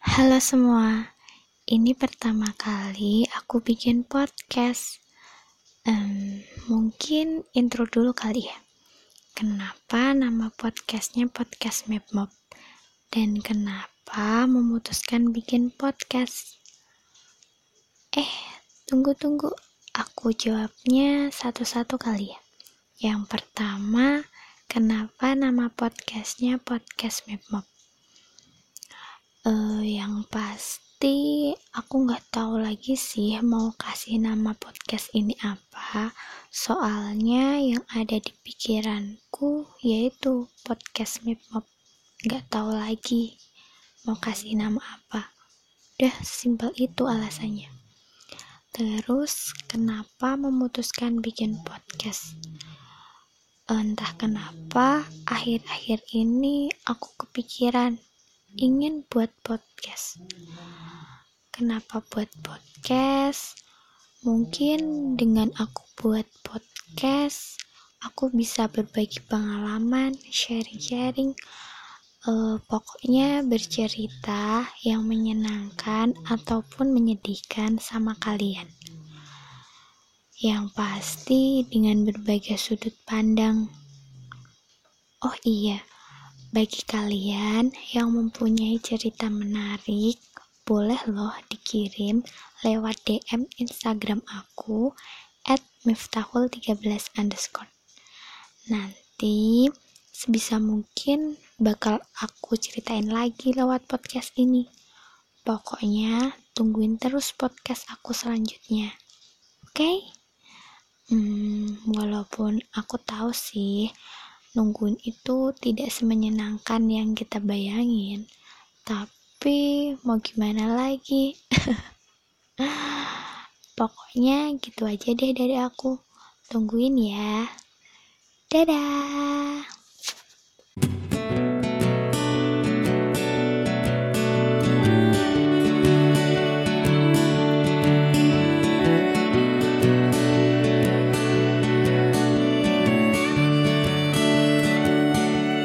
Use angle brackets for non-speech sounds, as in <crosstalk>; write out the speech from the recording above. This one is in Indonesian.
Halo semua, ini pertama kali aku bikin podcast. Um, mungkin intro dulu kali ya. Kenapa nama podcastnya podcast Mapmop? Dan kenapa memutuskan bikin podcast? Eh, tunggu-tunggu. Aku jawabnya satu-satu kali ya. Yang pertama, kenapa nama podcastnya podcast Mapmop? Uh, yang pasti aku nggak tahu lagi sih mau kasih nama podcast ini apa. Soalnya yang ada di pikiranku yaitu podcast Mipmop nggak tahu lagi mau kasih nama apa. Udah simpel itu alasannya. Terus kenapa memutuskan bikin podcast? Entah kenapa akhir-akhir ini aku kepikiran ingin buat podcast. Kenapa buat podcast? Mungkin dengan aku buat podcast, aku bisa berbagi pengalaman, sharing-sharing, uh, pokoknya bercerita yang menyenangkan ataupun menyedihkan sama kalian. Yang pasti dengan berbagai sudut pandang. Oh iya, bagi kalian yang mempunyai cerita menarik, boleh loh dikirim lewat DM Instagram aku at miftahul13 underscore. Nanti sebisa mungkin bakal aku ceritain lagi lewat podcast ini. Pokoknya tungguin terus podcast aku selanjutnya. Oke? Okay? Hmm, walaupun aku tahu sih nungguin itu tidak semenyenangkan yang kita bayangin. Tapi mau gimana lagi? <laughs> Pokoknya gitu aja deh dari aku. Tungguin ya. Dadah